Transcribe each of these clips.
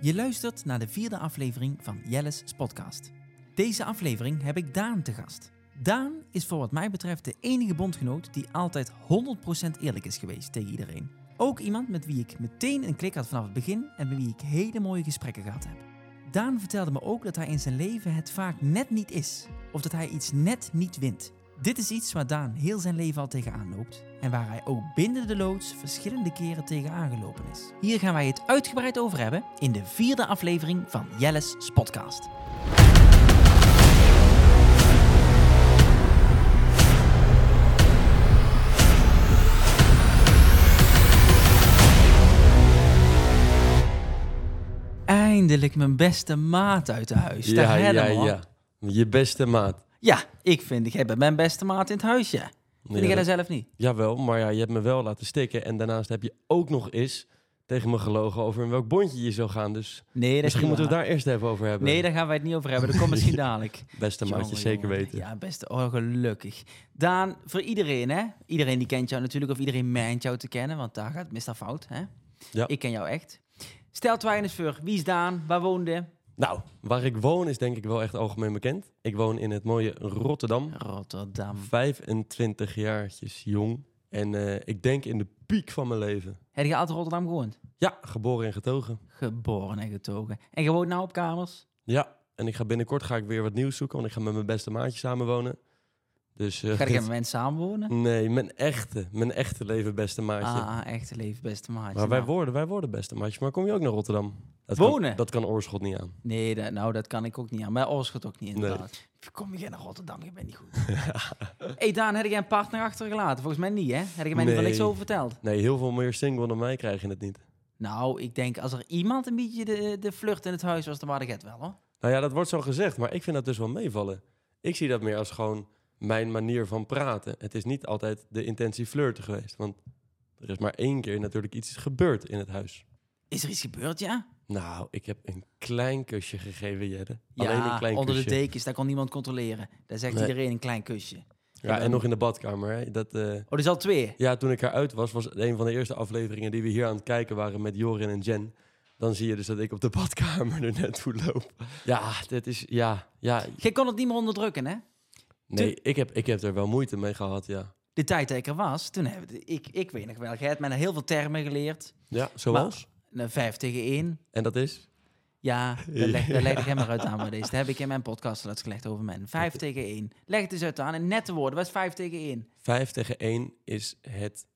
Je luistert naar de vierde aflevering van Jelle's podcast. Deze aflevering heb ik Daan te gast. Daan is voor wat mij betreft de enige bondgenoot die altijd 100% eerlijk is geweest tegen iedereen. Ook iemand met wie ik meteen een klik had vanaf het begin en met wie ik hele mooie gesprekken gehad heb. Daan vertelde me ook dat hij in zijn leven het vaak net niet is, of dat hij iets net niet wint. Dit is iets waar Daan heel zijn leven al tegenaan loopt en waar hij ook binnen de loods verschillende keren tegenaan gelopen is. Hier gaan wij het uitgebreid over hebben in de vierde aflevering van Jelle's podcast. Eindelijk mijn beste maat uit de huis. Ja, Daar ja, hem, ja. Je beste maat. Ja, ik vind, jij bent mijn beste maat in het huis, ja. Vind Ja, jij dat zelf niet? Jawel, maar ja, je hebt me wel laten stikken. En daarnaast heb je ook nog eens tegen me gelogen over in welk bondje je zou gaan. Dus Nee, dat is misschien moeten we het daar eerst even over hebben. Nee, daar gaan wij het niet over hebben. Dat komt misschien dadelijk. Beste maatje, zeker jongen. weten. Ja, beste. Oh, gelukkig. Daan, voor iedereen, hè? Iedereen die kent jou natuurlijk, of iedereen meent jou te kennen, want daar gaat het meestal fout, hè? Ja. Ik ken jou echt. Stel eens voor. Wie is Daan? Waar woonde? Nou, waar ik woon is denk ik wel echt algemeen bekend. Ik woon in het mooie Rotterdam. Rotterdam. 25 jaartjes jong. En eh, ik denk in de piek van mijn leven. Heb je altijd Rotterdam gewoond? Ja, geboren en getogen. Geboren en getogen. En je woont nou op kamers? Ja, en ik ga binnenkort ga ik weer wat nieuws zoeken, want ik ga met mijn beste maatje samenwonen. Dus, eh, Ga je dit- met mensen samenwonen? Nee, mijn echte, mijn echte leven beste maatje. Ah, echt leven, beste maatje. maar wij Nou, worden, wij worden beste maatjes. Maar kom je ook naar Rotterdam? Dat Wonen? Kan, dat kan Oorschot niet aan. Nee, dat, nou, dat kan ik ook niet aan. Maar Oorschot ook niet, Nee. inderdaad. Kom je naar Rotterdam, je bent niet goed. hey Daan, heb jij een partner achtergelaten? Volgens mij niet, hè? Heb je mij niet van niks over verteld? Nee, heel veel meer single dan mij krijg je het niet. Nou, ik denk als er iemand een beetje de, de vlucht in het huis was, dan waren ik het wel, hoor. Nou ja, dat wordt zo gezegd, maar ik vind dat dus wel meevallen. Ik zie dat meer als gewoon mijn manier van praten. Het is niet altijd de intentie flirten geweest. Want er is maar één keer natuurlijk iets gebeurd in het huis. Is er iets gebeurd, ja? Nou, ik heb een klein kusje gegeven, Jette. Ja, Alleen een klein onder kusje. de dekens, daar kon niemand controleren. Daar zegt Nee. iedereen een klein kusje. Ja, en nog in de badkamer. Hè. Dat, eh, Oh, er is al twee. Ja, toen ik eruit was, was een van de eerste afleveringen die we hier aan het kijken waren met Jorin en Jen. Dan zie je dus dat ik op de badkamer er net toe loop. Ja, dit is, ja, ja. Je kon het niet meer onderdrukken, hè? Nee, ik heb, ik heb er wel moeite mee gehad, ja. De tijd dat ik er was, toen heb ik, ik weet nog wel, jij hebt mij heel veel termen geleerd. Ja, zoals? Een vijf tegen één. En dat is? Ja, daar leg, daar leg ik hem maar uit aan bij deze. Dat heb ik in mijn podcast al uitgelegd over men. Vijf tegen één. Leg het eens uit aan. In nette woorden, wat is vijf tegen één? Vijf tegen één is het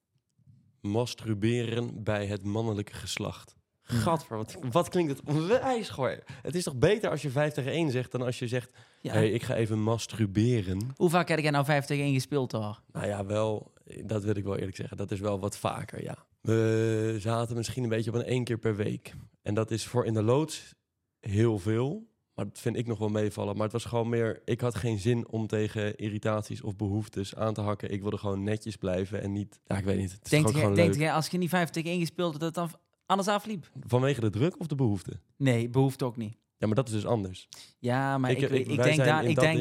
masturberen bij het mannelijke geslacht. Gadver, wat, wat klinkt het onwijs goor. Het is toch beter als je vijf tegen één zegt dan als je zegt... Ja. hey, ik ga even masturberen. Hoe vaak heb jij nou vijf tegen één gespeeld hoor? Nou ja, wel, dat wil ik wel eerlijk zeggen. Dat is wel wat vaker, ja. We zaten misschien een beetje op een één keer per week. En dat is voor in de loods heel veel. Maar dat vind ik nog wel meevallen. Maar het was gewoon meer... Ik had geen zin om tegen irritaties of behoeftes aan te hakken. Ik wilde gewoon netjes blijven en niet... Ja, ik weet niet. Het Denk jij, denk jij als je niet vijf tegen één gespeeld had, dat het dan anders afliep? Vanwege de druk of de behoefte? Nee, behoeft ook niet. Ja, maar dat is dus anders. Ja, maar ik, Ik- denk, in ik, denk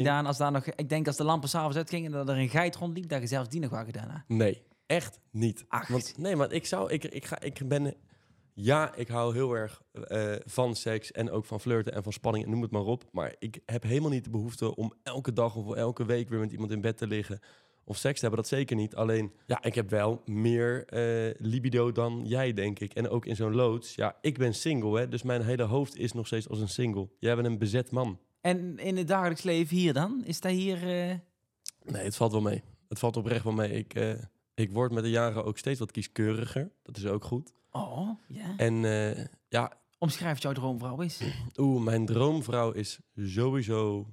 ding- als daar nog, ik denk als de lampen s'avonds uitgingen en dat er een geit rondliep, dat je zelfs die nog gedaan had. Nee, echt niet. Ach. Want, nee, maar ik zou... Ik, ik, ga, ik ben... Ja, ik hou heel erg eh, van seks en ook van flirten en van spanning, noem het maar op. Maar ik heb helemaal niet de behoefte om elke dag of elke week weer met iemand in bed te liggen of seks te hebben. Dat zeker niet. Alleen, ja, ik heb wel meer eh, libido dan jij, denk ik. En ook in zo'n loods. Ja, ik ben single, hè, dus mijn hele hoofd is nog steeds als een single. Jij bent een bezet man. En in het dagelijks leven hier dan? Is dat hier... eh, Nee, het valt wel mee. Het valt oprecht wel mee. Ik, eh, ik word met de jaren ook steeds wat kieskeuriger. Dat is ook goed. Oh, ja. En ja, Omschrijft jouw droomvrouw eens. Oeh, mijn droomvrouw is sowieso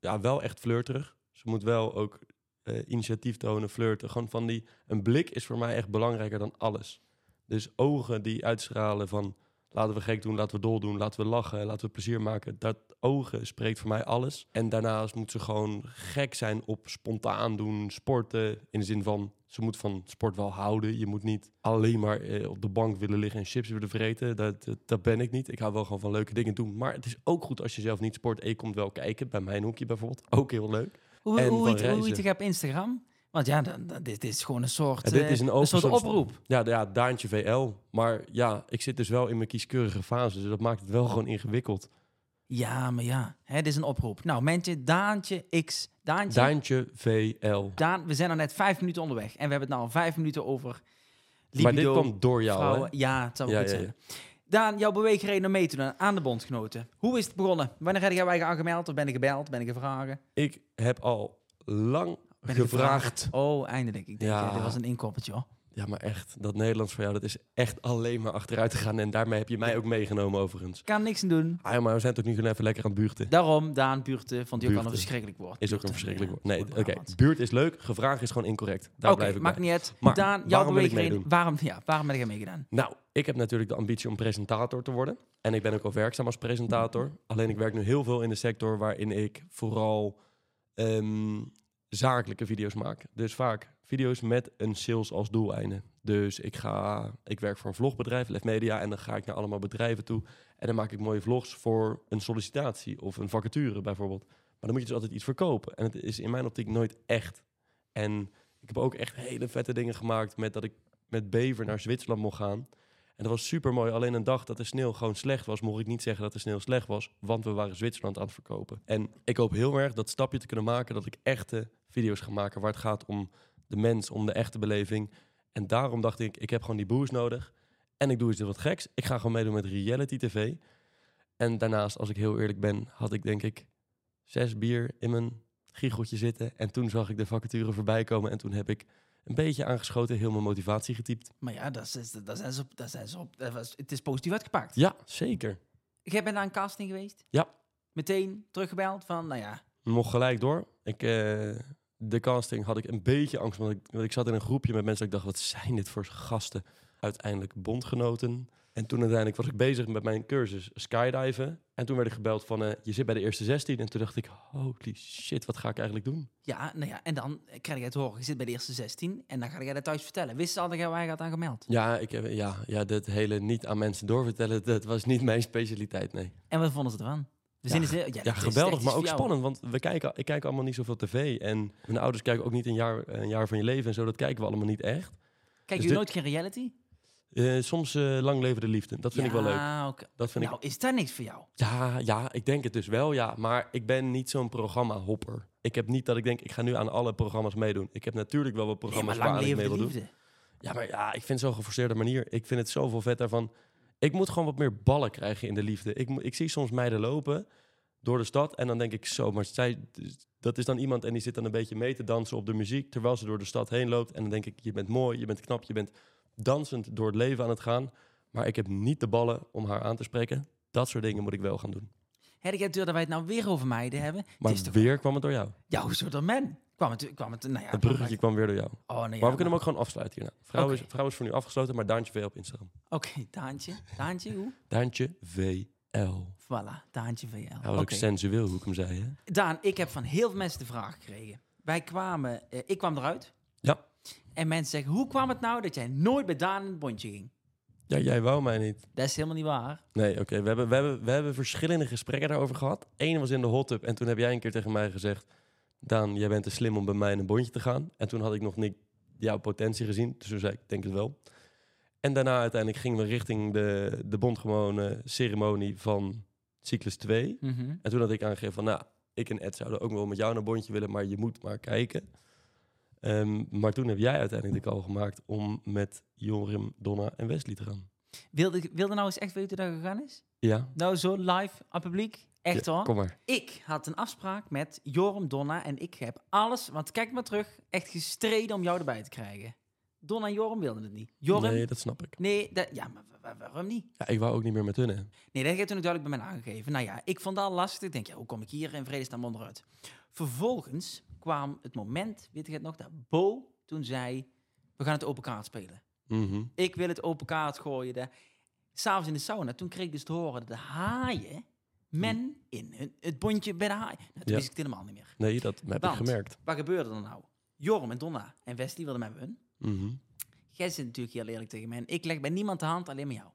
ja, wel echt flirterig. Ze moet wel ook eh, initiatief tonen, flirten. Gewoon van die, een blik is voor mij echt belangrijker dan alles. Dus ogen die uitstralen van laten we gek doen, laten we dol doen, laten we lachen, laten we plezier maken. Dat ogen spreekt voor mij alles. En daarnaast moet ze gewoon gek zijn op spontaan doen, sporten. In de zin van, ze moet van sport wel houden. Je moet niet alleen maar eh, op de bank willen liggen en chips willen vreten. Dat, dat, ben ik niet. Ik hou wel gewoon van leuke dingen doen. Maar het is ook goed als je zelf niet sport en je komt wel kijken. Bij mijn hoekje bijvoorbeeld. Ook heel leuk. Hoe, En hoe, heet- hoe heet je op Instagram? Want ja, dan, dan- dit is gewoon een soort, Ja, dit eh, is een een open soort soort- oproep. Ja, ja, Daantje VL. Maar ja, ik zit dus wel in mijn kieskeurige fase. Dus dat maakt het wel gewoon ingewikkeld. Ja, maar ja, hè, dit is een oproep. Nou, mensen, Daantje X, Daantje, Daantje VL. Daan, we zijn al net vijf minuten onderweg. En we hebben het nou al vijf minuten over libido, maar dit kwam door jou, vrouwen. hè? Ja, het zou wel Ja, goed ja, zijn. Daan, jouw beweegreden om mee te doen aan de bondgenoten. Hoe is het begonnen? Wanneer heb jij wij aangemeld? Of ben ik gebeld? Ben ik gevraagd? Ik heb al lang gevraagd. Oh, eindelijk. Ik denk, Ja. ja. dit was een inkoppertje, hoor. Ja, maar echt, dat Nederlands voor jou, dat is echt alleen maar achteruit gegaan. En daarmee heb je mij ook meegenomen overigens. Kan niks aan doen. Ah, ja, maar we zijn toch nu gewoon even lekker aan het buurten. Daarom, Daan, buurten, vond hij ook al een verschrikkelijk woord. Is ook een verschrikkelijk woord. Nee, oké. Buurt is leuk, gevraagd is gewoon incorrect. Daar blijf Oké, ik maakt bij. niet uit. Maar Daan, jouw ik meedoen? Waarom, ja, waarom ben jij meegedaan? Nou, ik heb natuurlijk de ambitie om presentator te worden. En ik ben ook al werkzaam als presentator. Alleen ik werk nu heel veel in de sector waarin ik vooral ehm, zakelijke video's maak. Dus vaak video's met een sales als doeleinde. Dus ik, ga, ik werk voor een vlogbedrijf, Lef Media, en dan ga ik naar allemaal bedrijven toe. En dan maak ik mooie vlogs voor een sollicitatie of een vacature bijvoorbeeld. Maar dan moet je dus altijd iets verkopen. En het is in mijn optiek nooit echt. En ik heb ook echt hele vette dingen gemaakt met dat ik met Bever naar Zwitserland mocht gaan. En dat was super mooi. Alleen een dag dat de sneeuw gewoon slecht was, mocht ik niet zeggen dat de sneeuw slecht was, want we waren Zwitserland aan het verkopen. En ik hoop heel erg dat stapje te kunnen maken, dat ik echte video's ga maken waar het gaat om de mens, om de echte beleving. En daarom dacht ik, ik heb gewoon die boost nodig. En ik doe iets wat geks. Ik ga gewoon meedoen met reality tv. En daarnaast, als ik heel eerlijk ben, had ik denk ik zes bier in mijn giecheltje zitten. En toen zag ik de vacature voorbij komen. En toen heb ik een beetje aangeschoten, heel mijn motivatie getypt. Maar ja, dat is, dat zijn ze op, dat zijn ze op, dat was, het is positief uitgepakt. Ja, zeker. Jij bent naar een casting geweest? Ja. Meteen teruggebeld van, nou ja, Nog gelijk door. Ik, eh, de casting had ik een beetje angst, want ik, want ik zat in een groepje met mensen. dat Ik dacht, wat zijn dit voor gasten? Uiteindelijk bondgenoten. En toen uiteindelijk was ik bezig met mijn cursus skydiven. En toen werd ik gebeld van, eh, je zit bij de eerste 16. En toen dacht ik, holy shit, wat ga ik eigenlijk doen? ja, nou ja, en dan krijg je het horen. Je zit bij de eerste 16 en dan ga je dat thuis vertellen. Wist ze al dat jij waar je had aangemeld? Ja, ik heb, ja, ja, dat hele niet aan mensen doorvertellen, dat was niet mijn specialiteit, nee. En wat vonden ze ervan? We Ja, ze, ja, geweldig, maar ook spannend. Want we kijken, ik kijk allemaal niet zoveel tv. En mijn ouders kijken ook niet een jaar, een jaar van je leven en zo. Dat kijken we allemaal niet echt. Kijk Dus dit- nooit geen reality? Eh, soms eh, lang leven de liefde. Dat vind ik wel leuk. Dat vind Nou, ik. is dat niks voor jou? Ja, ja, ik denk het dus wel, ja. Maar ik ben niet zo'n programma-hopper. Ik heb niet dat ik denk, ik ga nu aan alle programma's meedoen. Ik heb natuurlijk wel wat Nee, programma's maar lang waar ik mee wil doen. Ja, maar ja, ik vind het zo'n geforceerde manier. Ik vind het zoveel vet daarvan. Ik moet gewoon wat meer ballen krijgen in de liefde. Ik, ik zie soms meiden lopen door de stad en dan denk ik zo, maar zij, dat is dan iemand en die zit dan een beetje mee te dansen op de muziek terwijl ze door de stad heen loopt. En dan denk ik, je bent mooi, je bent knap, je bent dansend door het leven aan het gaan. Maar ik heb niet de ballen om haar aan te spreken. Dat soort dingen moet ik wel gaan doen. Ik heb dat wij het nou weer over meiden hebben. Maar het is toch... weer kwam het door jou. Ja, hoezo dan men? Kwam het, kwam het, nou ja. Het bruggetje kwam weer door jou. Oh, nee, ja, Maar we kunnen hem ook gewoon afsluiten hierna. Vrouw, is, vrouw is voor nu afgesloten, maar Daantje VL op Instagram. Oké, Daantje. Daantje, hoe? Daantje VL. Voilà, Daantje VL. Hij was ook sensueel, hoe ik hem zei, hè? Daan, ik heb van heel veel mensen de vraag gekregen. Wij kwamen, eh, ik kwam eruit. Ja. En mensen zeggen, hoe kwam het nou dat jij nooit bij Daan in het bondje ging? Ja, jij wou mij niet. Dat is helemaal niet waar. Nee, oké. We, hebben, we, hebben, we hebben verschillende gesprekken daarover gehad. Eén was in de hot tub en toen heb jij een keer tegen mij gezegd... Daan, jij bent te slim om bij mij in een bondje te gaan. En toen had ik nog niet jouw potentie gezien. Dus toen zei ik, denk het wel. En daarna uiteindelijk gingen we richting de, de bondgewone ceremonie van cyclus 2. Mhm. En toen had ik aangegeven van, nou, ik en Ed zouden ook wel met jou naar een bondje willen, maar je moet maar kijken. Ehm, maar toen heb jij uiteindelijk de call gemaakt om met Jorim, Donna en Wesley te gaan. Wilde, wilde nou eens echt weten hoe dat gegaan is? Ja, Nou, zo live aan publiek? Echt Ja, hoor. kom maar. Ik had een afspraak met Joram, Donna en ik heb alles, want kijk maar terug, echt gestreden om jou erbij te krijgen. Donna en Joram wilden het niet. Joram? Nee, Nee, dat snap ik. dat, ja, maar wa- wa- waarom niet? Ja, ik wou ook niet meer met hun, hè. Nee, dat heb toen ook duidelijk bij mij aangegeven. Nou ja, ik vond dat lastig. Ik denk, ja, hoe kom ik hier in vredesnaam onderuit? Vervolgens kwam het moment, weet je het nog, dat Bo toen zei, we gaan het open kaart spelen. Mhm. Ik wil het open kaart gooien. De... S'avonds in de sauna, toen kreeg ik dus te horen dat de haaien men in hun, het bondje bij de haaien. Nou, toen Ja. wist ik het helemaal niet meer. Nee, dat heb Want- ik gemerkt. Wat gebeurde er nou? Jorm en Donna en Wesley wilden met me hun. Mhm. Jij zit natuurlijk heel eerlijk tegen mij. En ik leg bij niemand de hand, alleen met jou.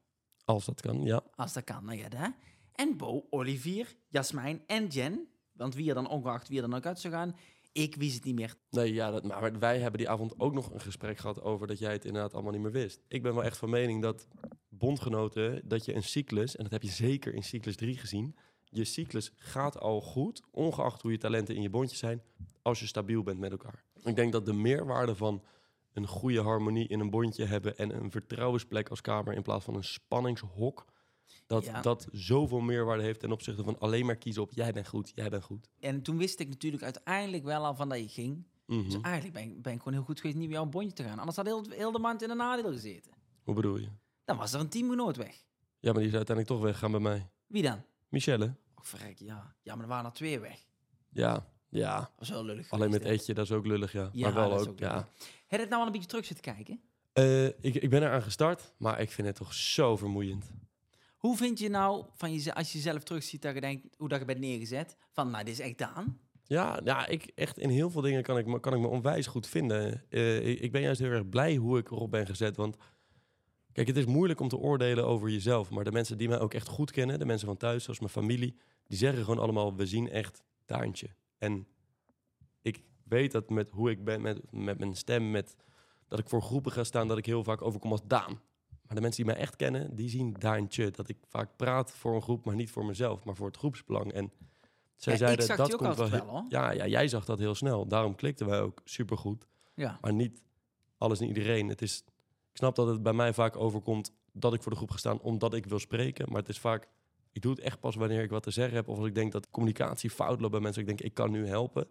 Als dat kan, ja. Als dat kan, nou ja, hè? En Bo, Olivier, Jasmijn en Jen. Want wie er dan ongeacht wie er dan ook uit zou gaan. Ik wist het niet meer. Nee, ja, dat, maar wij hebben die avond ook nog een gesprek gehad over dat jij het inderdaad allemaal niet meer wist. Ik ben wel echt van mening dat bondgenoten, dat je een cyclus, en dat heb je zeker in cyclus 3 gezien, je cyclus gaat al goed, ongeacht hoe je talenten in je bondjes zijn, als je stabiel bent met elkaar. Ik denk dat de meerwaarde van een goede harmonie in een bondje hebben en een vertrouwensplek als kamer in plaats van een spanningshok, dat Ja. dat zoveel meerwaarde heeft ten opzichte van alleen maar kiezen op jij bent goed, jij bent goed. En toen wist ik natuurlijk uiteindelijk wel al van dat je ging. Mhm. Dus eigenlijk ben ik, ben ik gewoon heel goed geweest niet meer jouw bondje te gaan. Anders had heel, heel de maand in een nadeel gezeten. Hoe bedoel je? Dan was er een teamgenoot weg. Ja, maar die is uiteindelijk toch weggegaan bij mij. Wie dan? Michelle? Och, verrek, ja. Ja, maar er waren er twee weg. Ja, ja. Dat was wel lullig. Alleen met geweest, hè? etje, dat is ook lullig, ja. Ja, maar wel ook, ook ja. Heb je het nou al een beetje terug zitten kijken? Eh, ik, ik ben eraan gestart, maar ik vind het toch zo vermoeiend. Hoe vind je nou, van je, als je jezelf terugziet, dat je denkt, hoe dat je bent neergezet, van nou, dit is echt Daan? Ja, ja ik, echt in heel veel dingen kan ik, me- kan ik me onwijs goed vinden. Eh, ik ben juist heel erg blij hoe ik erop ben gezet. Want kijk, het is moeilijk om te oordelen over jezelf. Maar de mensen die mij ook echt goed kennen, de mensen van thuis, zoals mijn familie, die zeggen gewoon allemaal, we zien echt Daantje. En ik weet dat met hoe ik ben, met, met mijn stem, met dat ik voor groepen ga staan, dat ik heel vaak overkom als Daan. Maar de mensen die mij echt kennen, die zien Daantje. Dat ik vaak praat voor een groep, maar niet voor mezelf, maar voor het groepsbelang. En zij Ja, zeiden, dat komt wel, ja, ja, jij zag dat heel snel. Daarom klikten wij ook supergoed. Ja. Maar niet alles en iedereen. Het is, ik snap dat het bij mij vaak overkomt dat ik voor de groep ga staan omdat ik wil spreken. Maar het is vaak, ik doe het echt pas wanneer ik wat te zeggen heb. Of als ik denk dat communicatie fout loopt bij mensen. Ik denk, ik kan nu helpen.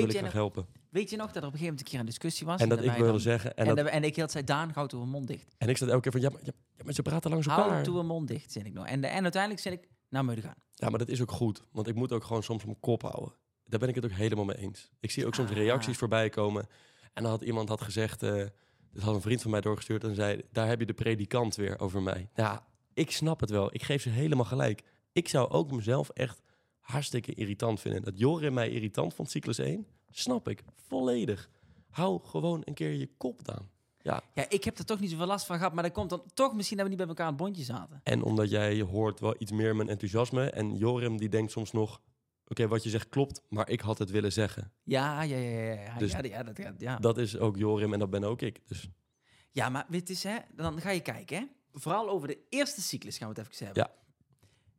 Wil ik graag helpen. Weet je nog dat er op een gegeven moment een keer een discussie was? En dat ik wilde dan- zeggen. En, En, dat, dat- en ik had zei, Daan, houd uw mond dicht. en ik zat elke keer van, ja, maar, ja, maar ze praten langs elkaar. Houd uw mond dicht, zei ik nog. En, de, en uiteindelijk zei ik, nou moet je gaan. Ja, maar dat is ook goed. Want ik moet ook gewoon soms mijn kop houden. Daar ben ik het ook helemaal mee eens. Ik zie ook soms Ah. reacties voorbij komen. En dan had iemand had gezegd... eh dit had een vriend van mij doorgestuurd en zei... daar heb je de predikant weer over mij. Ja, ik snap het wel. Ik geef ze helemaal gelijk. Ik zou ook mezelf echt hartstikke irritant vinden. Dat Jorin mij irritant vond, cyclus 1, snap ik. Volledig. Hou gewoon een keer je kop aan. Ja, Ja, ik heb er toch niet zoveel last van gehad, maar dat komt dan toch misschien dat we niet bij elkaar aan het bondje zaten. En omdat jij hoort wel iets meer mijn enthousiasme. En Jorim die denkt soms nog... Oké, wat je zegt klopt, maar ik had het willen zeggen. Ja, ja, ja, ja. Ja, Dus ja, ja, dat, ja. Dat is ook Jorim en dat ben ook ik. Dus ja maar weet je, hè, dan ga je kijken. Hè? Vooral over de eerste cyclus gaan we het even hebben. Ja.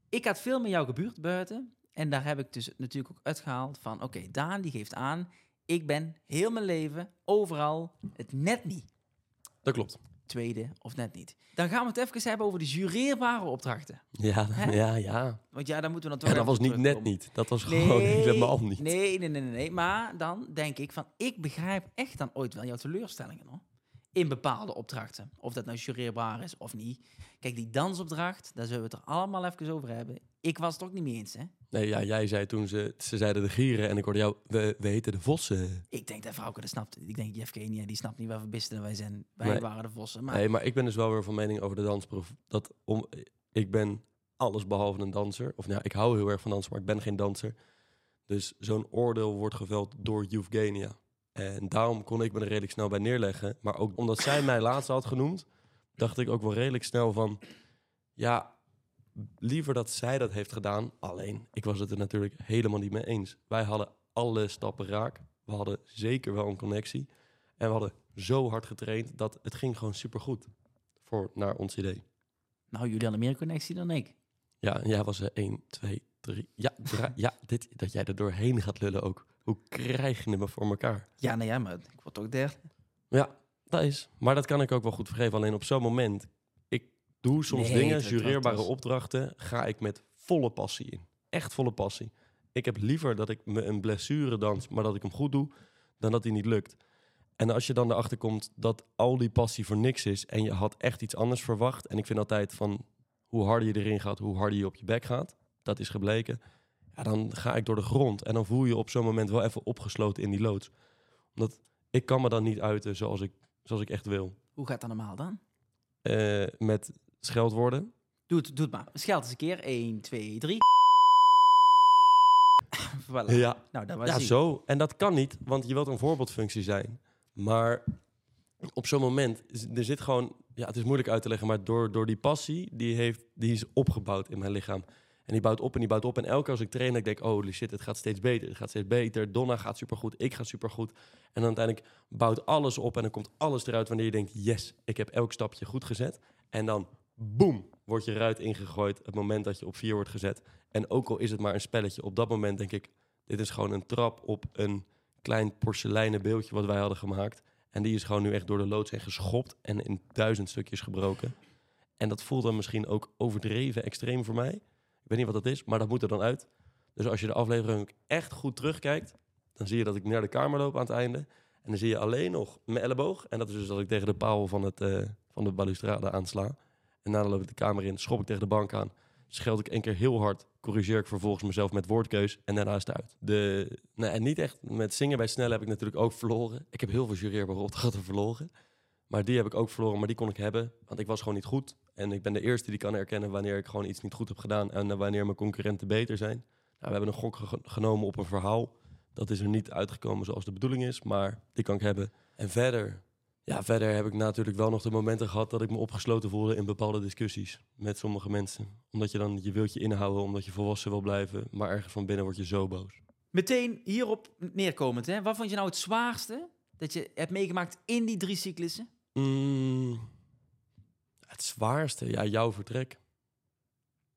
Ik had veel met jou gebuurd buiten. En daar heb ik dus natuurlijk ook uitgehaald van... Oké, Daan die geeft aan... Ik ben heel mijn leven, overal, het net niet. dat klopt. Tweede of net niet. Dan gaan we het even hebben over de jureerbare opdrachten. Ja, Hè? ja, ja. Want ja, daar moeten we dan toch Ja, dat was niet net niet. Dat was gewoon helemaal niet. Nee, nee, nee, nee, nee. Maar dan denk ik van, ik begrijp echt dan ooit wel jouw teleurstellingen hoor. In bepaalde opdrachten. Of dat nou jureerbaar is of niet. Kijk, die dansopdracht, daar zullen we het er allemaal even over hebben. Ik was het ook niet mee eens, hè. Nee, ja, jij zei toen ze, ze zeiden de gieren en ik hoorde jou, we, we heten de vossen. Ik denk dat vrouwke dat snapt. Ik denk, Jeff Kenia, die snapt niet waar we bisten wij zijn. Wij Nee. waren de vossen. Maar Nee, maar ik ben dus wel weer van mening over de dansproef. Dat om, ik ben alles behalve een danser. Of nou, ja, ik hou heel erg van dansen, maar ik ben geen danser. Dus zo'n oordeel wordt geveld door Eugenia. En daarom kon ik me er redelijk snel bij neerleggen. Maar ook omdat zij mij laatst had genoemd, dacht ik ook wel redelijk snel van... Ja, liever dat zij dat heeft gedaan. Alleen, ik was het er natuurlijk helemaal niet mee eens. Wij hadden alle stappen raak. We hadden zeker wel een connectie. En we hadden zo hard getraind dat het ging gewoon supergoed. Voor naar ons idee. nou, jullie hadden meer connectie dan ik. Ja, en jij was er 1, 2, 3. Ja, ja dit, dat jij er doorheen gaat lullen ook. Hoe krijg je het me voor elkaar? Ja, nou ja, maar ik word ook derde. Ja, dat is. Maar dat kan ik ook wel goed vergeven. Alleen op zo'n moment, doe soms Nee, dingen, jureerbare opdrachten, ga ik met volle passie in. Echt volle passie. Ik heb liever dat ik me een blessure dans, maar dat ik hem goed doe, dan dat hij niet lukt. En als je dan erachter komt dat al die passie voor niks is en je had echt iets anders verwacht. En ik vind altijd van hoe harder je erin gaat, hoe harder je op je bek gaat. Dat is gebleken. Ja, dan ga ik door de grond. En dan voel je op zo'n moment wel even opgesloten in die loods. Omdat ik kan me dan niet uiten zoals ik, zoals ik echt wil. Hoe gaat dat normaal dan? Eh, met scheldwoorden. Doe het, doe het maar. Scheld eens een keer. 1, 2, 3. voilà. Ja, Nou, dat was ja zo. En dat kan niet, want je wilt een voorbeeldfunctie zijn. Maar op zo'n moment, er zit gewoon... Ja, het is moeilijk uit te leggen, maar door, door die passie, die, heeft, die is opgebouwd in mijn lichaam. En die bouwt op en die bouwt op. En elke keer als ik train, dan denk ik, oh shit, het gaat steeds beter. Het gaat steeds beter. Donna gaat supergoed, ik ga supergoed. En dan uiteindelijk bouwt alles op en dan komt alles eruit wanneer je denkt, yes, ik heb elk stapje goed gezet. En dan, boom, wordt je eruit ingegooid het moment dat je op vier wordt gezet. En ook al is het maar een spelletje, op dat moment denk ik, dit is gewoon een trap op een klein porseleinen beeldje wat wij hadden gemaakt. En die is gewoon nu echt door de loods heen geschopt en in duizend stukjes gebroken. En dat voelt dan misschien ook overdreven extreem voor mij. Ik weet niet wat dat is, maar dat moet er dan uit. Dus als je de aflevering echt goed terugkijkt, dan zie je dat ik naar de kamer loop aan het einde. En dan zie je alleen nog mijn elleboog. En dat is dus dat ik tegen de paal van, het, eh, van de balustrade aansla. En daarna loop ik de kamer in, schop ik tegen de bank aan. Scheld ik één keer heel hard, corrigeer ik vervolgens mezelf met woordkeus en daarna uit. De, nou, en niet echt met zingen bij snel heb ik natuurlijk ook verloren. Ik heb heel veel jureerbare opdrachten verloren. Maar die heb ik ook verloren, maar die kon ik hebben. Want ik was gewoon niet goed. En ik ben de eerste die kan herkennen wanneer ik gewoon iets niet goed heb gedaan. En eh, wanneer mijn concurrenten beter zijn. Nou, we hebben een gok ge- genomen op een verhaal. Dat is er niet uitgekomen zoals de bedoeling is. Maar die kan ik hebben. En verder, ja, verder heb ik natuurlijk wel nog de momenten gehad dat ik me opgesloten voelde in bepaalde discussies met sommige mensen. Omdat je dan je wilt je inhouden, omdat je volwassen wil blijven. Maar ergens van binnen word je zo boos. Meteen hierop neerkomend, hè? wat vond je nou het zwaarste dat je hebt meegemaakt in die drie cyclussen? Mm, het zwaarste, ja, jouw vertrek.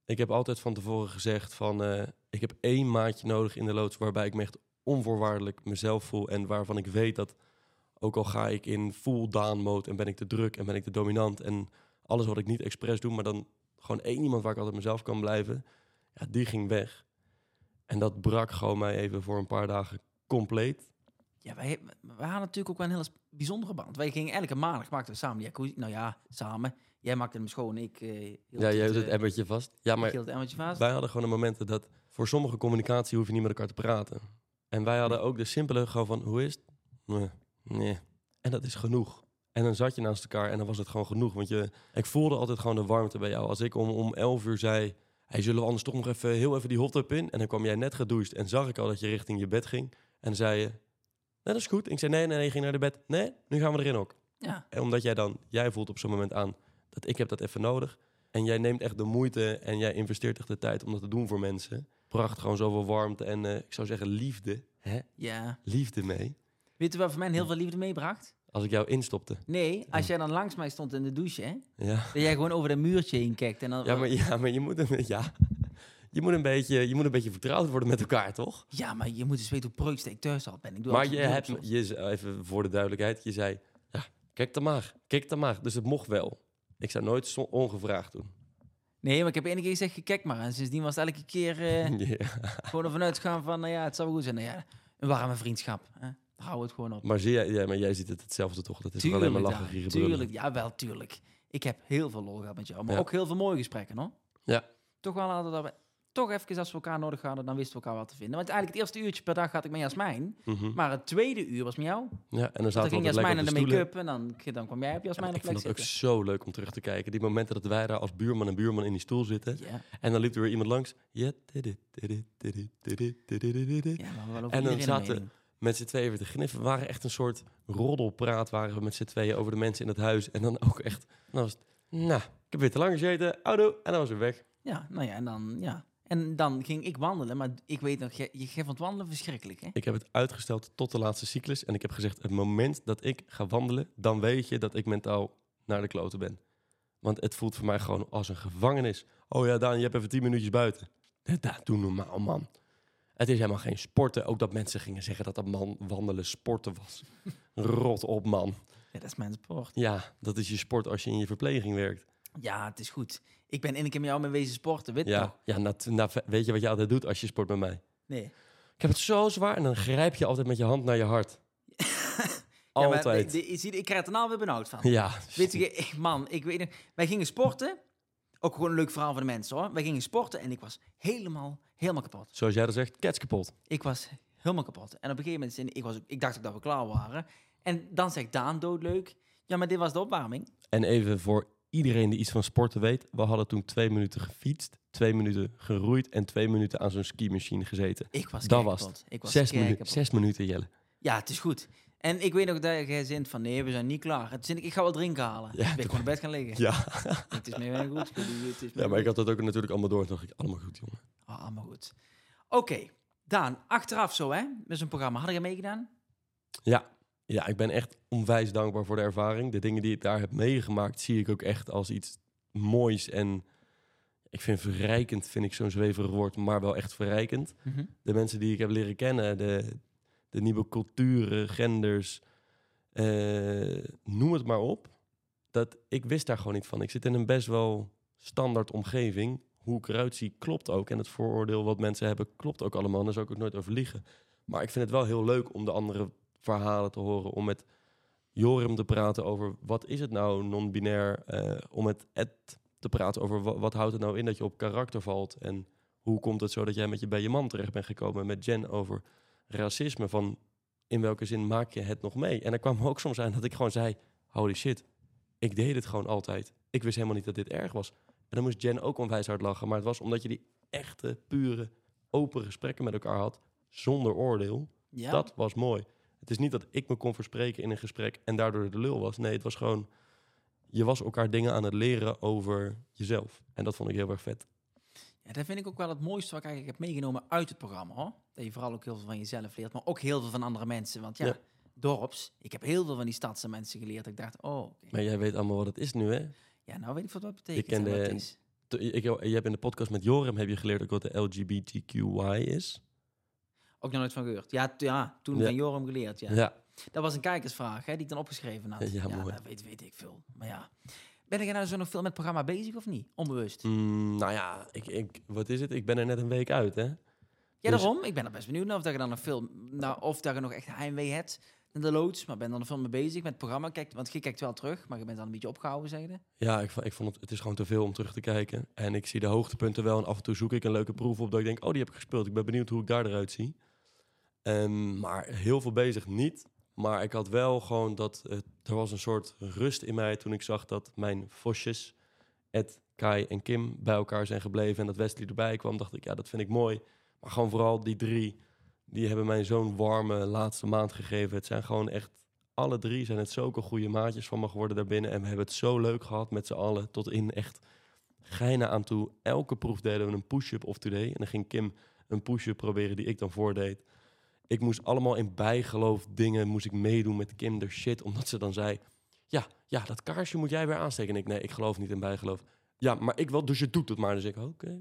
Ik heb altijd van tevoren gezegd van, eh, ik heb één maatje nodig in de loods waarbij ik me echt onvoorwaardelijk mezelf voel en waarvan ik weet dat, ook al ga ik in full down mode en ben ik te druk en ben ik te dominant en alles wat ik niet expres doe, maar dan gewoon één iemand waar ik altijd mezelf kan blijven, ja, die ging weg. En dat brak gewoon mij even voor een paar dagen compleet. Ja, wij, wij hadden natuurlijk ook wel een hele bijzondere band. Wij gingen elke maandag, maakten we samen jacuzzi. Nou ja, samen. Jij maakte hem schoon, ik eh Ja, jij hield het eh, emmertje vast. Ja, maar het emmertje vast. Wij hadden gewoon de momenten dat voor sommige communicatie hoef je niet met elkaar te praten. En wij hadden ook de simpele gewoon van hoe is het? Nee, nee. En dat is genoeg. En dan zat je naast elkaar en dan was het gewoon genoeg. Want je, ik voelde altijd gewoon de warmte bij jou. Als ik om, om 11 uur zei, hey, zullen we anders toch nog even heel even die hot tub in? En dan kwam jij net gedoucht en zag ik al dat je richting je bed ging. En dan zei je, nee, dat is goed. En ik zei, nee, nee, nee, je ging naar de bed. Nee, nu gaan we erin ook. Ja, En omdat jij dan, jij voelt op zo'n moment aan dat ik heb dat even nodig. En jij neemt echt de moeite en jij investeert echt de tijd om dat te doen voor mensen. Bracht gewoon zoveel warmte en eh, ik zou zeggen liefde. Hè? ja. Liefde mee. Weet je wat voor mij heel veel liefde meebracht? Als ik jou instopte. Nee, als jij dan langs mij stond in de douche, hè, Ja, dat jij gewoon over dat muurtje heen kijkt. En dan, ja, maar, ja maar je, moet een, ja. je, moet een beetje, je moet een beetje vertrouwd worden met elkaar, toch? Ja, maar je moet eens weten hoe preukste ik thuis al ben. Ik doe Maar je hebt, je, even voor de duidelijkheid, je zei, ja, kijk dan maar, kijk dan maar. Dus het mocht wel. Ik zou nooit zo- ongevraagd doen. Nee, maar ik heb één keer gezegd, kijk maar. En sindsdien was het elke keer eh, gewoon ervan uitgaan van, nou ja, het zal wel goed zijn. Nou ja, een warme vriendschap. Hè? hou het gewoon op. Maar, zie jij, ja, maar jij ziet het hetzelfde toch? Dat is alleen maar lachen, hier gebeurd. Tuurlijk, ja wel, tuurlijk. Ik heb heel veel lol gehad met jou, maar ook heel veel mooie gesprekken, hoor. Ja. Toch wel hadden dat we toch even als we elkaar nodig hadden, dan wisten we elkaar wat te vinden. Want eigenlijk het eerste uurtje per dag had ik met Jasmijn. Mhm. Maar het tweede uur was met jou. Ja, en dan, zaten dan ging Jasmijn en de, de make-up en dan, dan kwam jij op Jasmijn op plek Ik vind het ook zo leuk om terug te kijken. Die momenten dat wij daar als buurman en buurman in die stoel zitten. En dan liep er weer iemand langs. Ja, en dan zaten... Met z'n tweeën weer te gniffen. We waren echt een soort roddelpraat waren we met z'n tweeën over de mensen in het huis. En dan ook echt... Dan was het, nou, ik heb weer te lang gezeten. Oudo. En dan was het weg. Ja, nou ja, en dan, ja. En dan ging ik wandelen, maar ik weet nog, jij, jij vond wandelen verschrikkelijk, hè? Ik heb het uitgesteld tot de laatste cyclus. En ik heb gezegd, het moment dat ik ga wandelen... dan weet je dat ik mentaal naar de kloten ben. Want het voelt voor mij gewoon als een gevangenis. Oh ja, Daan, je hebt even tien minuutjes buiten. Dat, dat doe normaal, man. Het is helemaal geen sporten. Ook dat mensen gingen zeggen dat dat man wandelen sporten was. Rot op, man. Ja, dat is mijn sport. Ja, dat is je sport als je in je verpleging werkt. Ja, het is goed. Ik ben één keer met jou met wezen sporten, weet je Ja, nog? ja na, na- weet je wat je altijd doet als je sport met mij? Nee. Ik heb het zo zwaar en dan grijp je altijd met je hand naar je hart. Ja, maar altijd. de- de- ik krijg er nou weer benauwd van. Ja, Weet je, man, ik weet nog, wij gingen sporten. Ook gewoon een leuk verhaal voor de mensen hoor. Wij gingen sporten en ik was helemaal, helemaal kapot. zoals jij dat zegt, kets kapot. Ik was helemaal kapot. En op een gegeven moment, ik, was, ik dacht ook dat we klaar waren. En dan zegt Daan doodleuk, ja, maar dit was de opwarming. En even voor iedereen die iets van sporten weet. We hadden toen twee minuten gefietst, twee minuten geroeid en twee minuten aan zo'n skimachine gezeten. Ik was Dat was kapot. Ik was Zes, kei minu kapot. zes minuten, Jelle. Ja, het is goed. En ik weet nog dat jij zint van, nee, we zijn niet klaar. Het zin ik, ik ga wel drinken halen. Ja, ben ik toen- gewoon in bed gaan liggen. Ja. Het is me wel goed. Het is me ja, maar ik had dat ook natuurlijk allemaal door. Toen dacht ik, allemaal goed, jongen. Ah, allemaal goed. Oké, Daan, achteraf zo hè, met zo'n programma. Had je meegedaan? Ja. ja, ik ben echt onwijs dankbaar voor de ervaring. De dingen die ik daar heb meegemaakt, zie ik ook echt als iets moois. En ik vind verrijkend, vind ik zo'n zweverig woord, maar wel echt verrijkend. de mensen die ik heb leren kennen, de, de nieuwe culturen, genders, eh, noem het maar op. Dat, ik wist daar gewoon niet van. Ik zit in een best wel standaard omgeving. Hoe ik eruit zie klopt ook. En het vooroordeel wat mensen hebben klopt ook allemaal. Daar zou ik ook nooit over liegen. Maar ik vind het wel heel leuk om de andere verhalen te horen. Om met Jorim te praten over wat is het nou non-binair. eh, om met Ed te praten over wat, wat houdt het nou in dat je op karakter valt. En hoe komt het zo dat jij met je bij je man terecht bent gekomen. Met Jen over racisme. Van in welke zin maak je het nog mee? En er kwam ook soms aan dat ik gewoon zei... Holy shit, ik deed het gewoon altijd. Ik wist helemaal niet dat dit erg was. En dan moest Jen ook onwijs hard lachen. Maar het was omdat je die echte, pure, open gesprekken met elkaar had. Zonder oordeel. Ja. Dat was mooi. Het is niet dat ik me kon verspreken in een gesprek en daardoor de lul was. Nee, het was gewoon... Je was elkaar dingen aan het leren over jezelf. En dat vond ik heel erg vet. Ja, dat vind ik ook wel het mooiste wat ik eigenlijk heb meegenomen uit het programma. Hoor. Dat je vooral ook heel veel van jezelf leert, maar ook heel veel van andere mensen. Want ja, Ja. dorps, ik heb heel veel van die stadse mensen geleerd. Ik dacht, oh. Maar jij weet allemaal wat het is nu, hè? Ja, nou weet ik wat dat betekent. ken en wat de- het is. T- Ik, je hebt in de podcast met Joram heb je geleerd ook wat de LGBTQI is. Ook nog nooit van gehoord. Ja, ja toen Ja. van Joram geleerd. Ja. Ja. Dat was een kijkersvraag hè, die ik dan opgeschreven had. Ja, mooi. dat weet, weet ik veel. Maar ja. Ben jij nou zo nog veel met programma bezig of niet? Onbewust. Mm, nou ja, ik, ik, wat is het? Ik ben er net een week uit, hè? Ja, dus- daarom. Ik ben er best benieuwd naar of dat je dan nog veel... Nou, of dat je nog echt heimwee hebt naar de loods. Maar ben dan er veel mee bezig met het programma. Kijk, want je kijkt wel terug, maar je bent dan een beetje opgehouden, zeg je? Ja, ik, ik vond het, het is gewoon te veel om terug te kijken. En ik zie de hoogtepunten wel. En af en toe zoek ik een leuke proef op dat ik denk, oh, die heb ik gespeeld. Ik ben benieuwd hoe ik daar eruit zie. Ehm, maar heel veel bezig niet. Maar ik had wel gewoon dat, er was een soort rust in mij toen ik zag dat mijn vosjes, Ed, Kai en Kim, bij elkaar zijn gebleven. En dat Wesley erbij kwam, dacht ik, ja, dat vind ik mooi. Maar gewoon vooral die drie, die hebben mij zo'n warme laatste maand gegeven. Het zijn gewoon echt, alle drie zijn het zulke goede maatjes van me geworden daarbinnen. En we hebben het zo leuk gehad met z'n allen, tot in echt geinen aan toe. Elke proef deden we een push-up of today. En dan ging Kim een push-up proberen die ik dan voordeed. Ik moest allemaal in bijgeloof dingen, moest ik meedoen met Kim de shit. Omdat ze dan zei, ja, ja, dat kaarsje moet jij weer aansteken. En ik, nee, ik geloof niet in bijgeloof. Ja, maar ik wel, dus je doet het maar. Dus ik, oké,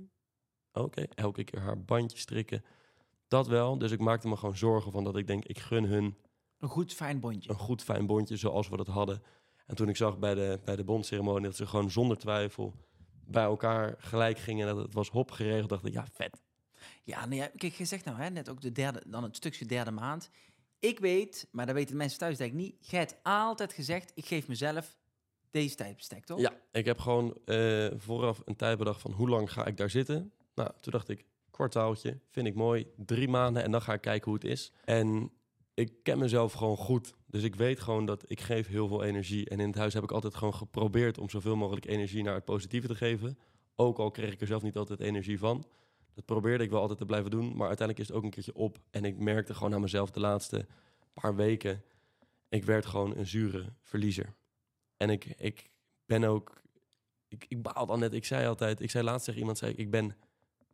oké. Elke keer haar bandje strikken. Dat wel. Dus ik maakte me gewoon zorgen van dat ik denk, ik gun hun Een goed, fijn bondje. een goed fijn bondje zoals we dat hadden. En toen ik zag bij de, bij de bondceremonie dat ze gewoon zonder twijfel bij elkaar gelijk gingen. Dat het was hop geregeld, dacht ik, ja, vet. Ja, nee, kijk, je zegt nou hè, net ook de derde, dan het stukje derde maand. Ik weet, maar dat weten de mensen thuis denk ik niet. Jij hebt altijd gezegd, ik geef mezelf deze tijdbestek, toch? Ja, ik heb gewoon eh, vooraf een tijd bedacht van hoe lang ga ik daar zitten. Nou, toen dacht ik, kwartaaltje, vind ik mooi. Drie maanden en dan ga ik kijken hoe het is. En ik ken mezelf gewoon goed. Dus ik weet gewoon dat ik geef heel veel energie. En in het huis heb ik altijd gewoon geprobeerd om zoveel mogelijk energie naar het positieve te geven. Ook al kreeg ik er zelf niet altijd energie van. Dat probeerde ik wel altijd te blijven doen. Maar uiteindelijk is het ook een keertje op. En ik merkte gewoon aan mezelf de laatste paar weken. Ik werd gewoon een zure verliezer. En ik, ik ben ook... Ik, ik baal dan net. Ik zei altijd... Ik zei laatst tegen iemand... Zei, ik, ik ben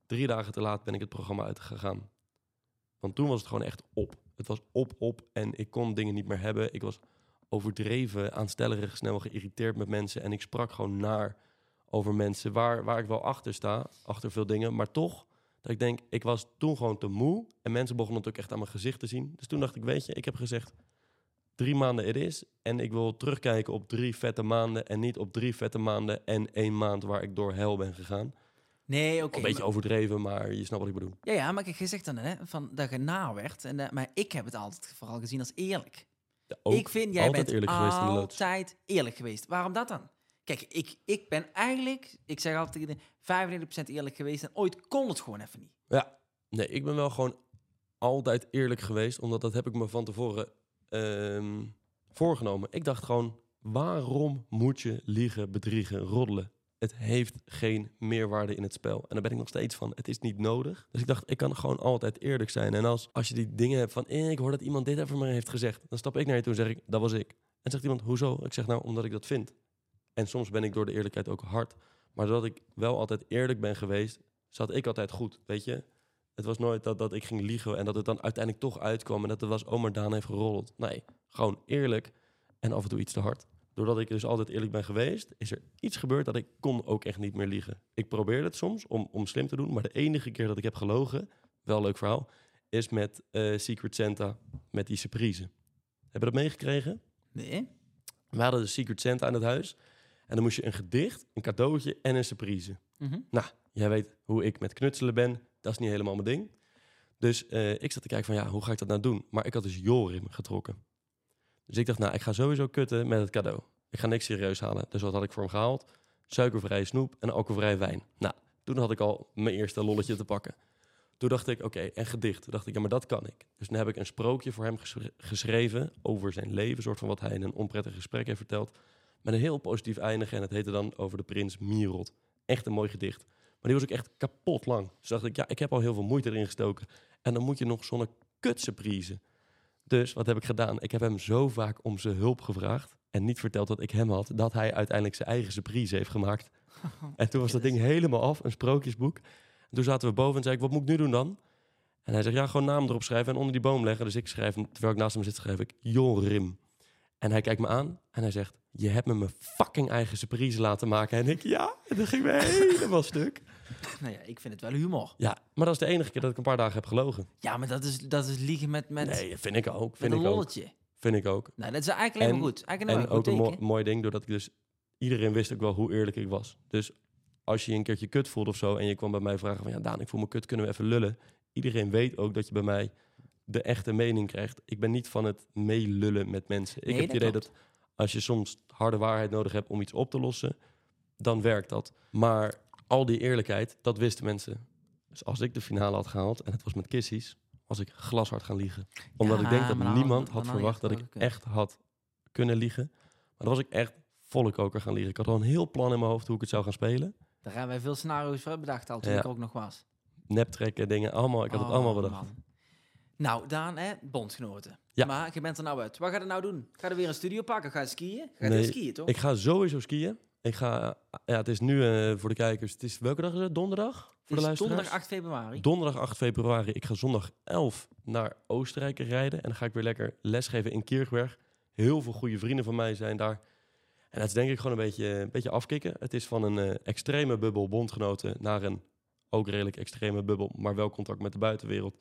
drie dagen te laat ben ik het programma uitgegaan. Want toen was het gewoon echt op. Het was op, op. En ik kon dingen niet meer hebben. Ik was overdreven, aanstellerig, snel geïrriteerd met mensen. En ik sprak gewoon naar over mensen waar, waar ik wel achter sta. Achter veel dingen. Maar toch, dat ik denk, ik was toen gewoon te moe. En mensen begonnen het ook echt aan mijn gezicht te zien. Dus toen dacht ik, weet je, ik heb gezegd... Drie maanden het is. En ik wil terugkijken op drie vette maanden. En niet op drie vette maanden en één maand waar ik door hel ben gegaan. Nee, oké. een beetje maar- overdreven, maar je snapt wat ik bedoel. Ja, ja, maar kijk, je zegt dan hè, van, dat je na werd. En, eh, maar ik heb het altijd vooral gezien als eerlijk. Ja, ik vind, jij altijd bent eerlijk geweest altijd eerlijk geweest. Waarom dat dan? Kijk, ik, ik ben eigenlijk, ik zeg altijd tegen de 95% eerlijk geweest. En ooit kon het gewoon even niet. Ja, nee, ik ben wel gewoon altijd eerlijk geweest, omdat dat heb ik me van tevoren ehm, voorgenomen. Ik dacht gewoon, waarom moet je liegen, bedriegen, roddelen? het heeft geen meerwaarde in het spel. En daar ben ik nog steeds van, het is niet nodig. Dus ik dacht, ik kan gewoon altijd eerlijk zijn. En als, als je die dingen hebt van, eh, ik hoor dat iemand dit over me heeft gezegd. Dan stap ik naar je toe en zeg ik, dat was ik. En zegt iemand, hoezo? Ik zeg, nou, omdat ik dat vind. En soms ben ik door de eerlijkheid ook hard. Maar doordat ik wel altijd eerlijk ben geweest, zat ik altijd goed, weet je? Het was nooit dat, dat ik ging liegen en dat het dan uiteindelijk toch uitkwam... en dat het was, oh, maar Daan heeft gerold. Nee, gewoon eerlijk en af en toe iets te hard. Doordat ik dus altijd eerlijk ben geweest, is er iets gebeurd dat ik kon ook echt niet meer liegen. Ik probeerde het soms om, om slim te doen, maar de enige keer dat ik heb gelogen, wel leuk verhaal, is met eh, Secret Santa, met die surprise. Hebben we dat meegekregen? Nee? We hadden de Secret Santa aan het huis en dan moest je een gedicht, een cadeautje en een surprise. Mhm. Nou, jij weet hoe ik met knutselen ben, dat is niet helemaal mijn ding. Dus eh, ik zat te kijken van ja, hoe ga ik dat nou doen? Maar ik had dus Jorim getrokken. Dus ik dacht, nou, ik ga sowieso kutten met het cadeau. Ik ga niks serieus halen. Dus wat had ik voor hem gehaald? Suikervrije snoep en alcoholvrije wijn. Nou, toen had ik al mijn eerste lolletje te pakken. Toen dacht ik, oké, en gedicht. Toen dacht ik, ja, maar dat kan ik. Dus toen heb ik een sprookje voor hem geschre- geschreven over zijn leven. soort van wat hij in een onprettig gesprek heeft verteld. Met een heel positief eindigen. En het heette dan over de prins Mirot. Echt een mooi gedicht. Maar die was ook echt kapot lang. Dus dacht ik, ja, ik heb al heel veel moeite erin gestoken. En dan moet je nog zo'n kutsurprise. Dus wat heb ik gedaan? Ik heb hem zo vaak om zijn hulp gevraagd. En niet verteld dat ik hem had. Dat hij uiteindelijk zijn eigen surprise heeft gemaakt. En toen was dat ding helemaal af, een sprookjesboek. En toen zaten we boven en zei ik, wat moet ik nu doen dan? En hij zegt, ja, gewoon naam erop schrijven en onder die boom leggen. Dus ik schrijf, hem- terwijl ik naast hem zit, schrijf ik Jorim. En hij kijkt me aan en hij zegt, je hebt me mijn fucking eigen surprise laten maken. En ik, ja, en dan ging me helemaal stuk. Nou ja, ik vind het wel humor. Ja, maar dat is de enige keer dat ik een paar dagen heb gelogen. Ja, maar dat is, dat is liegen met, met, Nee, dat vind ik ook. Vind een ik ook. lolletje. Vind ik ook. Nou, dat is eigenlijk En- goed. Eigenlijk En een ook een mooi ding, doordat ik dus... Iedereen wist ook wel hoe eerlijk ik was. Dus als je een keertje kut voelde of zo... en je kwam bij mij vragen van... ja, Daan, ik voel me kut, kunnen we even lullen? Iedereen weet ook dat je bij mij de echte mening krijgt. Ik ben niet van het meelullen met mensen. Ik Nee, heb het dat idee klopt. dat als je soms harde waarheid nodig hebt om iets op te lossen... dan werkt dat. Maar al die eerlijkheid, dat wisten mensen. Dus als ik de finale had gehaald en het was met kissies... was ik glashard gaan liegen. Omdat Ja, ik denk dat niemand had verwacht dat ik echt had kunnen liegen. Maar dan was ik echt volle koker gaan liegen. Ik had al een heel plan in mijn hoofd hoe ik het zou gaan spelen. Daar hebben wij veel scenario's voor bedacht al toen Ja. ik ook nog was. Neptrekken, dingen, allemaal. Ik had het Oh, allemaal bedacht. man. Nou, Daan, hè, bondgenoten. Ja. Maar je bent er nou uit. Wat ga je nou doen? Ga je weer een studio pakken? Ga je skiën? Ga je Nee, skiën, toch? Ik ga sowieso skiën. Ik ga, ja, het is nu eh, voor de kijkers. Het is, welke dag is het? Donderdag? Voor Het de is luisteraars? donderdag 8 februari. Donderdag 8 februari. Ik ga zondag 11 naar Oostenrijk rijden. En dan ga ik weer lekker lesgeven in Kirchberg. Heel veel goede vrienden van mij zijn daar. En dat is denk ik gewoon een beetje, een beetje afkicken. Het is van een eh, extreme bubbel bondgenoten naar een ook redelijk extreme bubbel, maar wel contact met de buitenwereld.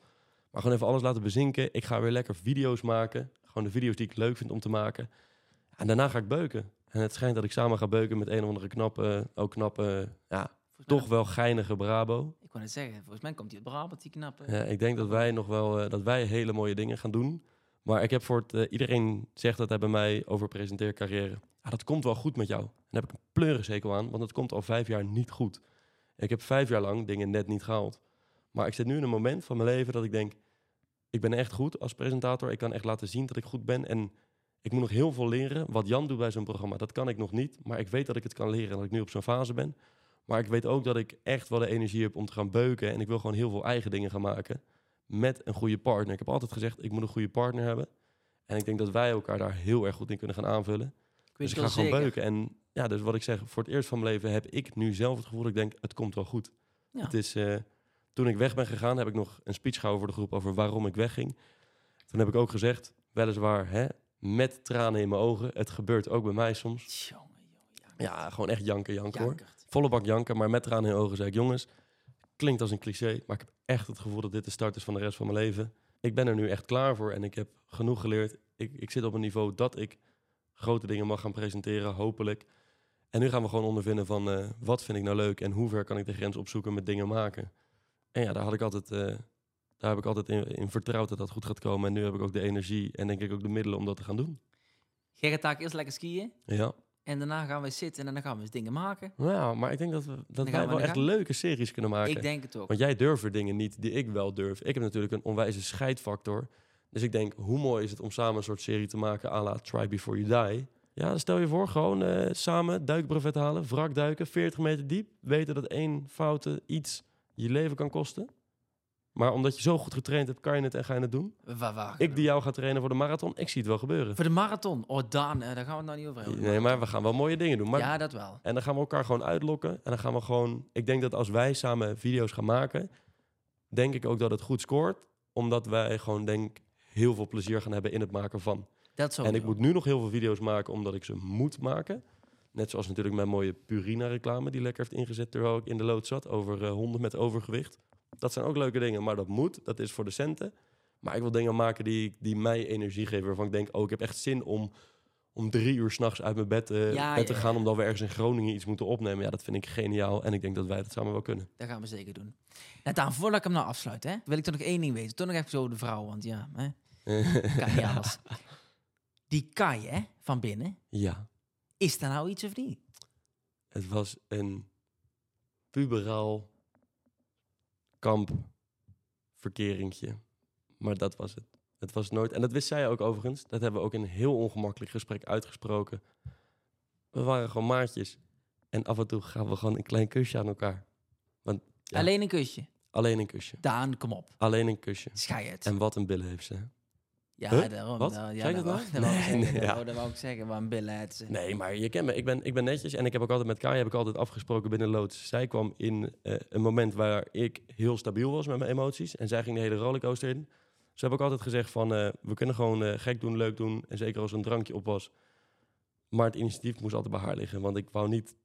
Maar gewoon even alles laten bezinken. Ik ga weer lekker video's maken. Gewoon de video's die ik leuk vind om te maken. En daarna ga ik beuken. En het schijnt dat ik samen ga beuken met een of andere knappe, ook knappe, ja, Volgens toch wel geinige Brabo. Ik wou net zeggen, volgens mij komt uit Brabant, die knappe. Ja, ik denk dat wij nog wel eh, dat wij hele mooie dingen gaan doen. Maar ik heb voor het, eh, iedereen zegt dat hij bij mij over presenteercarrière. Ja, dat komt wel goed met jou. En daar heb ik een pleurenzekel aan, want het komt al vijf jaar niet goed. Ik heb vijf jaar lang dingen net niet gehaald. Maar ik zit nu in een moment van mijn leven dat ik denk, ik ben echt goed als presentator. Ik kan echt laten zien dat ik goed ben. En ik moet nog heel veel leren. Wat Jan doet bij zo'n programma, dat kan ik nog niet. Maar ik weet dat ik het kan leren en dat ik nu op zo'n fase ben. Maar ik weet ook dat ik echt wel de energie heb om te gaan beuken. En ik wil gewoon heel veel eigen dingen gaan maken. Met een goede partner. Ik heb altijd gezegd, ik moet een goede partner hebben. En ik denk dat wij elkaar daar heel erg goed in kunnen gaan aanvullen. ik Dus ik ga gewoon zeker. beuken. En ja, dus wat ik zeg, voor het eerst van mijn leven heb ik nu zelf het gevoel dat ik denk, het komt wel goed. Ja. Het is, eh, toen ik weg ben gegaan, heb ik nog een speech gehouden voor de groep over waarom ik wegging. Toen heb ik ook gezegd, weliswaar hè, met tranen in mijn ogen. Het gebeurt ook bij mij soms. Jongen, jongen, ja. Gewoon echt janken, janken hoor. Volle bak janken, maar met tranen in mijn ogen zei ik, jongens, klinkt als een cliché, maar ik heb echt het gevoel dat dit de start is van de rest van mijn leven. Ik ben er nu echt klaar voor en ik heb genoeg geleerd. Ik, ik zit op een niveau dat ik grote dingen mag gaan presenteren, hopelijk. En nu gaan we gewoon ondervinden van eh, wat vind ik nou leuk en hoe ver kan ik de grens opzoeken met dingen maken. En ja, daar had ik altijd, eh, daar heb ik altijd in, in vertrouwd dat dat goed gaat komen. En nu heb ik ook de energie en denk ik ook de middelen om dat te gaan doen. Jij gaat daar eerst lekker skiën. Ja, En daarna gaan we zitten en dan gaan we eens dingen maken. nou ja maar ik denk dat, we, dat wij we wel echt gang. leuke series kunnen maken. Ik denk het ook. Want jij durft er dingen niet die ik wel durf. Ik heb natuurlijk een onwijze scheidfactor. Dus ik denk, hoe mooi is het om samen een soort serie te maken à la Try Before You Die. Ja, stel je voor, gewoon eh, samen duikbrevet halen, wrak duiken, 40 meter diep. Weten dat één foute iets je leven kan kosten. Maar omdat je zo goed getraind hebt, kan je het en ga je het doen. Waar, waar- Ik die jou ga trainen voor de marathon, ik zie het wel gebeuren. Voor de marathon. Oh, Daan, eh, daar gaan we het nou niet over hebben. Nee, maar we gaan wel mooie dingen doen. Maar, Ja, dat wel. En dan gaan we elkaar gewoon uitlokken. En dan gaan we gewoon... Ik denk dat als wij samen video's gaan maken... denk ik ook dat het goed scoort. Omdat wij gewoon, denk heel veel plezier gaan hebben in het maken van. Dat zo. En ik moet nu nog heel veel video's maken omdat ik ze moet maken. Net zoals natuurlijk mijn mooie Purina-reclame... die lekker heeft ingezet terwijl ik in de lood zat... over eh, honden met overgewicht. Dat zijn ook leuke dingen, maar dat moet. Dat is voor de centen. Maar ik wil dingen maken die, die mij energie geven... waarvan ik denk, oh, ik heb echt zin om... om drie uur s'nachts uit mijn bed, eh, Ja, bed te ja, gaan... omdat we ergens in Groningen iets moeten opnemen. Ja, dat vind ik geniaal. En ik denk dat wij dat samen wel kunnen. Dat gaan we zeker doen. Net aan, voordat ik hem nou afsluit, hè, wil ik toch nog één ding weten. Toch nog even zo de vrouw, want ja, hè, kan niet anders. Die Kai, hè, van binnen, ja, is daar nou iets of niet? het was een puberaal kampverkeringje. Maar dat was het. Het was nooit... En dat wist zij ook overigens. Dat hebben we ook in een heel ongemakkelijk gesprek uitgesproken. We waren gewoon maatjes. En af en toe gaan we gewoon een klein kusje aan elkaar. Ja. Alleen een kusje. Alleen een kusje. Daan, kom op. Alleen een kusje. Schij het. En wat een billen heeft ze. Ja, Huh? daarom. Wat? ja, ik dat nou? dat wou ik Nee, zeggen, nee, dat ja. wou- dat wou ik zeggen, waar een billen het. Nee, maar je kent me. Ik ben, ik ben netjes en ik heb ook altijd met Kai heb ik altijd afgesproken binnen loods. Zij kwam in eh, een moment waar ik heel stabiel was met mijn emoties en zij ging de hele rollercoaster in. Ze hebben ook altijd gezegd van eh, we kunnen gewoon eh, gek doen, leuk doen en zeker als er een drankje op was. Maar het initiatief moest altijd bij haar liggen, want ik wou niet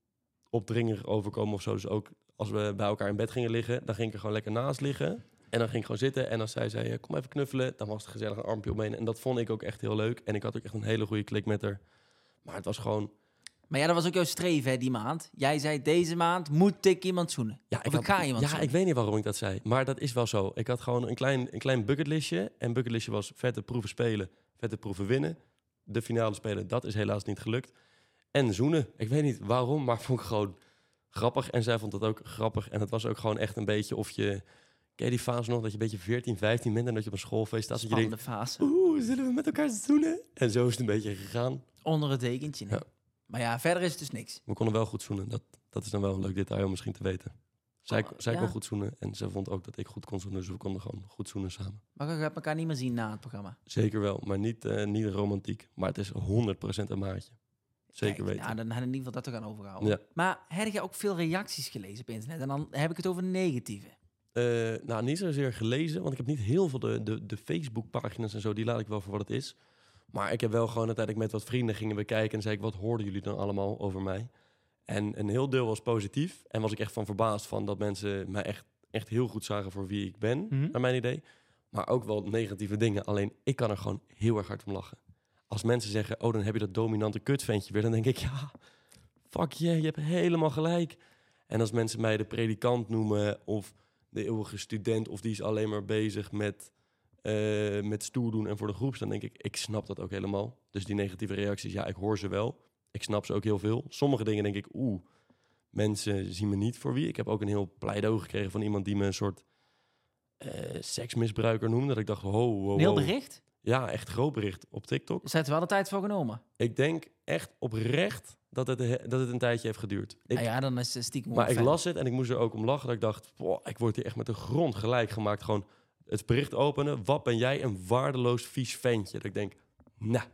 opdringerig overkomen of zo. Dus ook als we bij elkaar in bed gingen liggen, dan ging ik er gewoon lekker naast liggen. En dan ging ik gewoon zitten en als zij zei, eh, kom even knuffelen, dan was het gezellig een armpje omheen. En dat vond ik ook echt heel leuk. En ik had ook echt een hele goede klik met haar. Maar het was gewoon, Maar ja, dat was ook jouw streven, hè, die maand. Jij zei, deze maand moet ik iemand zoenen. Ja, Of ik had- ga iemand Ja, zoenen. ik weet niet waarom ik dat zei. Maar dat is wel zo. Ik had gewoon een klein, een klein bucketlistje. En bucketlistje was vette proeven spelen, vette proeven winnen. De finale spelen, dat is helaas niet gelukt. En zoenen. Ik weet niet waarom, maar vond ik gewoon grappig. En zij vond dat ook grappig. En het was ook gewoon echt een beetje of je... Ken je die fase nog dat je een beetje 14, 15 bent... en dat je op een schoolfeest staat... dat je denkt, fase. oeh, zullen we met elkaar zoenen? En zo is het een beetje gegaan. Onder het dekentje. nee. Ja. Maar ja, verder is het dus niks. We konden wel goed zoenen. Dat, dat is dan wel een leuk detail om misschien te weten. Zij, Oh, zij ja. kon goed zoenen en ze vond ook dat ik goed kon zoenen. Dus we konden gewoon goed zoenen samen. Maar je gaat elkaar niet meer zien na het programma. Zeker wel, maar niet, eh, niet romantiek. Maar het is 100% een maatje. Zeker Kijk, weten. Ja, dan hadden in ieder geval dat te gaan overhouden. Ja. Maar heb je ook veel reacties gelezen op internet? En dan heb ik het over negatieve. Eh, nou, niet zozeer gelezen, want ik heb niet heel veel de, de, de Facebook-pagina's en zo. Die laat ik wel voor wat het is. Maar ik heb wel gewoon uiteindelijk met wat vrienden gingen we kijken en zei ik, wat hoorden jullie dan allemaal over mij? En een heel deel was positief. En was ik echt van verbaasd van dat mensen mij echt, echt heel goed zagen voor wie ik ben, Mhm. naar mijn idee. Maar ook wel negatieve dingen. Alleen ik kan er gewoon heel erg hard om lachen. Als mensen zeggen, oh, dan heb je dat dominante kutventje weer. Dan denk ik, ja, fuck je, je hebt helemaal gelijk. En als mensen mij de predikant noemen of de eeuwige student... of die is alleen maar bezig met, eh, met stoer doen en voor de groep... dan denk ik, ik snap dat ook helemaal. Dus die negatieve reacties, ja, ik hoor ze wel. Ik snap ze ook heel veel. Sommige dingen denk ik, oeh, mensen zien me niet voor wie. Ik heb ook een heel pleidooi gekregen van iemand die me een soort... eh, seksmisbruiker noemde. Dat ik dacht, Een heel bericht. Ja, echt groot bericht op TikTok. Heeft er wel de tijd voor genomen. Ik denk echt oprecht dat het, dat het een tijdje heeft geduurd. Ik, nou ja, dan is het stiekem maar ik las het en ik moest er ook om lachen. Dat ik dacht, boah, ik word hier echt met de grond gelijk gemaakt. Gewoon het bericht openen. Wat ben jij een waardeloos vies ventje. Dat ik denk, nou,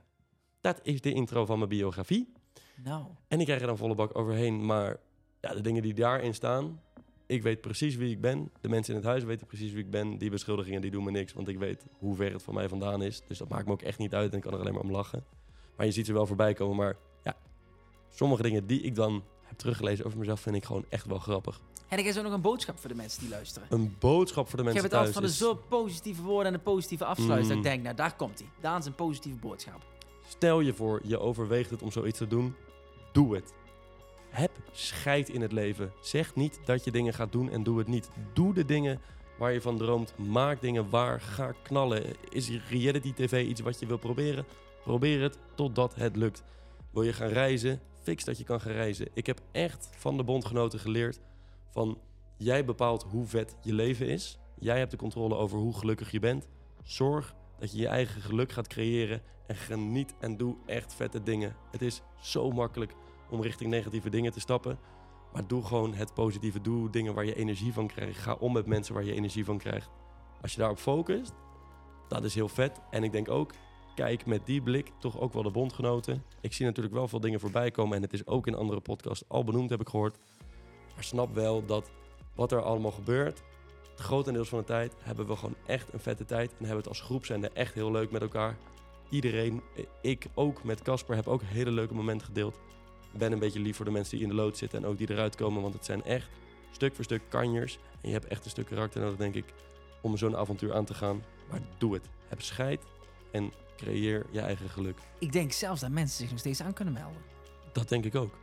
dat is de intro van mijn biografie. Nou, En ik krijg er dan volle bak overheen. Maar ja, de dingen die daarin staan... Ik weet precies wie ik ben. De mensen in het huis weten precies wie ik ben. Die beschuldigingen die doen me niks, want ik weet hoe ver het van mij vandaan is. Dus dat maakt me ook echt niet uit en ik kan er alleen maar om lachen. Maar je ziet ze wel voorbij komen. Maar ja, sommige dingen die ik dan heb teruggelezen over mezelf vind ik gewoon echt wel grappig. en ik heb zo nog een boodschap voor de mensen die luisteren. Een boodschap voor de Ik mensen heb het altijd thuis van de zo positieve woorden en de positieve afsluiting. Dat Mm. ik denk, nou daar komt hij. Daan is een positieve boodschap. Stel je voor, je overweegt het om zoiets te doen. Doe het. Heb scheid in het leven. Zeg niet dat je dingen gaat doen en doe het niet. Doe de dingen waar je van droomt. Maak dingen waar. Ga knallen. Is reality tv iets wat je wil proberen? Probeer het totdat het lukt. Wil je gaan reizen? Fix dat je kan gaan reizen. Ik heb echt van de bondgenoten geleerd van jij bepaalt hoe vet je leven is. Jij hebt de controle over hoe gelukkig je bent. Zorg dat je je eigen geluk gaat creëren. En geniet en doe echt vette dingen. Het is zo makkelijk om richting negatieve dingen te stappen. Maar doe gewoon het positieve. Doe dingen waar je energie van krijgt. Ga om met mensen waar je energie van krijgt. Als je daarop focust, dat is heel vet. En ik denk ook, kijk met die blik toch ook wel de bondgenoten. Ik zie natuurlijk wel veel dingen voorbij komen. En het is ook in andere podcasts al benoemd, heb ik gehoord. Maar snap wel dat wat er allemaal gebeurt, grotendeels van de tijd hebben we gewoon echt een vette tijd. En hebben het als groep zijn echt heel leuk met elkaar. Iedereen, ik ook met Casper, heb ook hele leuke momenten gedeeld. Ben een beetje lief voor de mensen die in de lood zitten en ook die eruit komen. Want het zijn echt stuk voor stuk kanjers. En je hebt echt een stuk karakter nodig, denk ik, om zo'n avontuur aan te gaan. Maar doe het. Heb scheid en creëer je eigen geluk. Ik denk zelfs dat mensen zich nog steeds aan kunnen melden. Dat denk ik ook.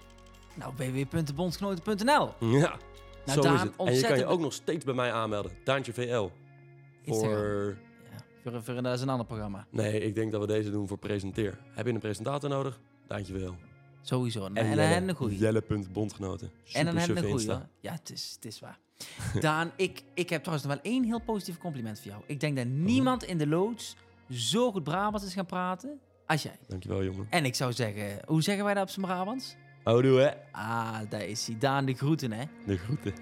Nou, www.bondgenoten.nl. Ja, Nou, zo Daan, is het. En je kan je ook nog steeds bij mij aanmelden. Daantje VL. Voor... Ja, voor, voor, dat is een ander programma. Nee, ik denk dat we deze doen voor presenteer. Heb je een presentator nodig? Daantje VL. Sowieso. En, en, en een goeie. Jelle.bondgenoten. En een goeie. Insta. hoor. Ja, het is, het is waar. Daan, ik, ik heb trouwens nog wel één heel positief compliment voor jou. Ik denk dat niemand in de loods zo goed Brabants is gaan praten als jij. Dankjewel, jongen. En ik zou zeggen, hoe zeggen wij dat op zijn Brabants? Houdoe, hè? Ah, daar is hij. Daan, de groeten, hè. De groeten.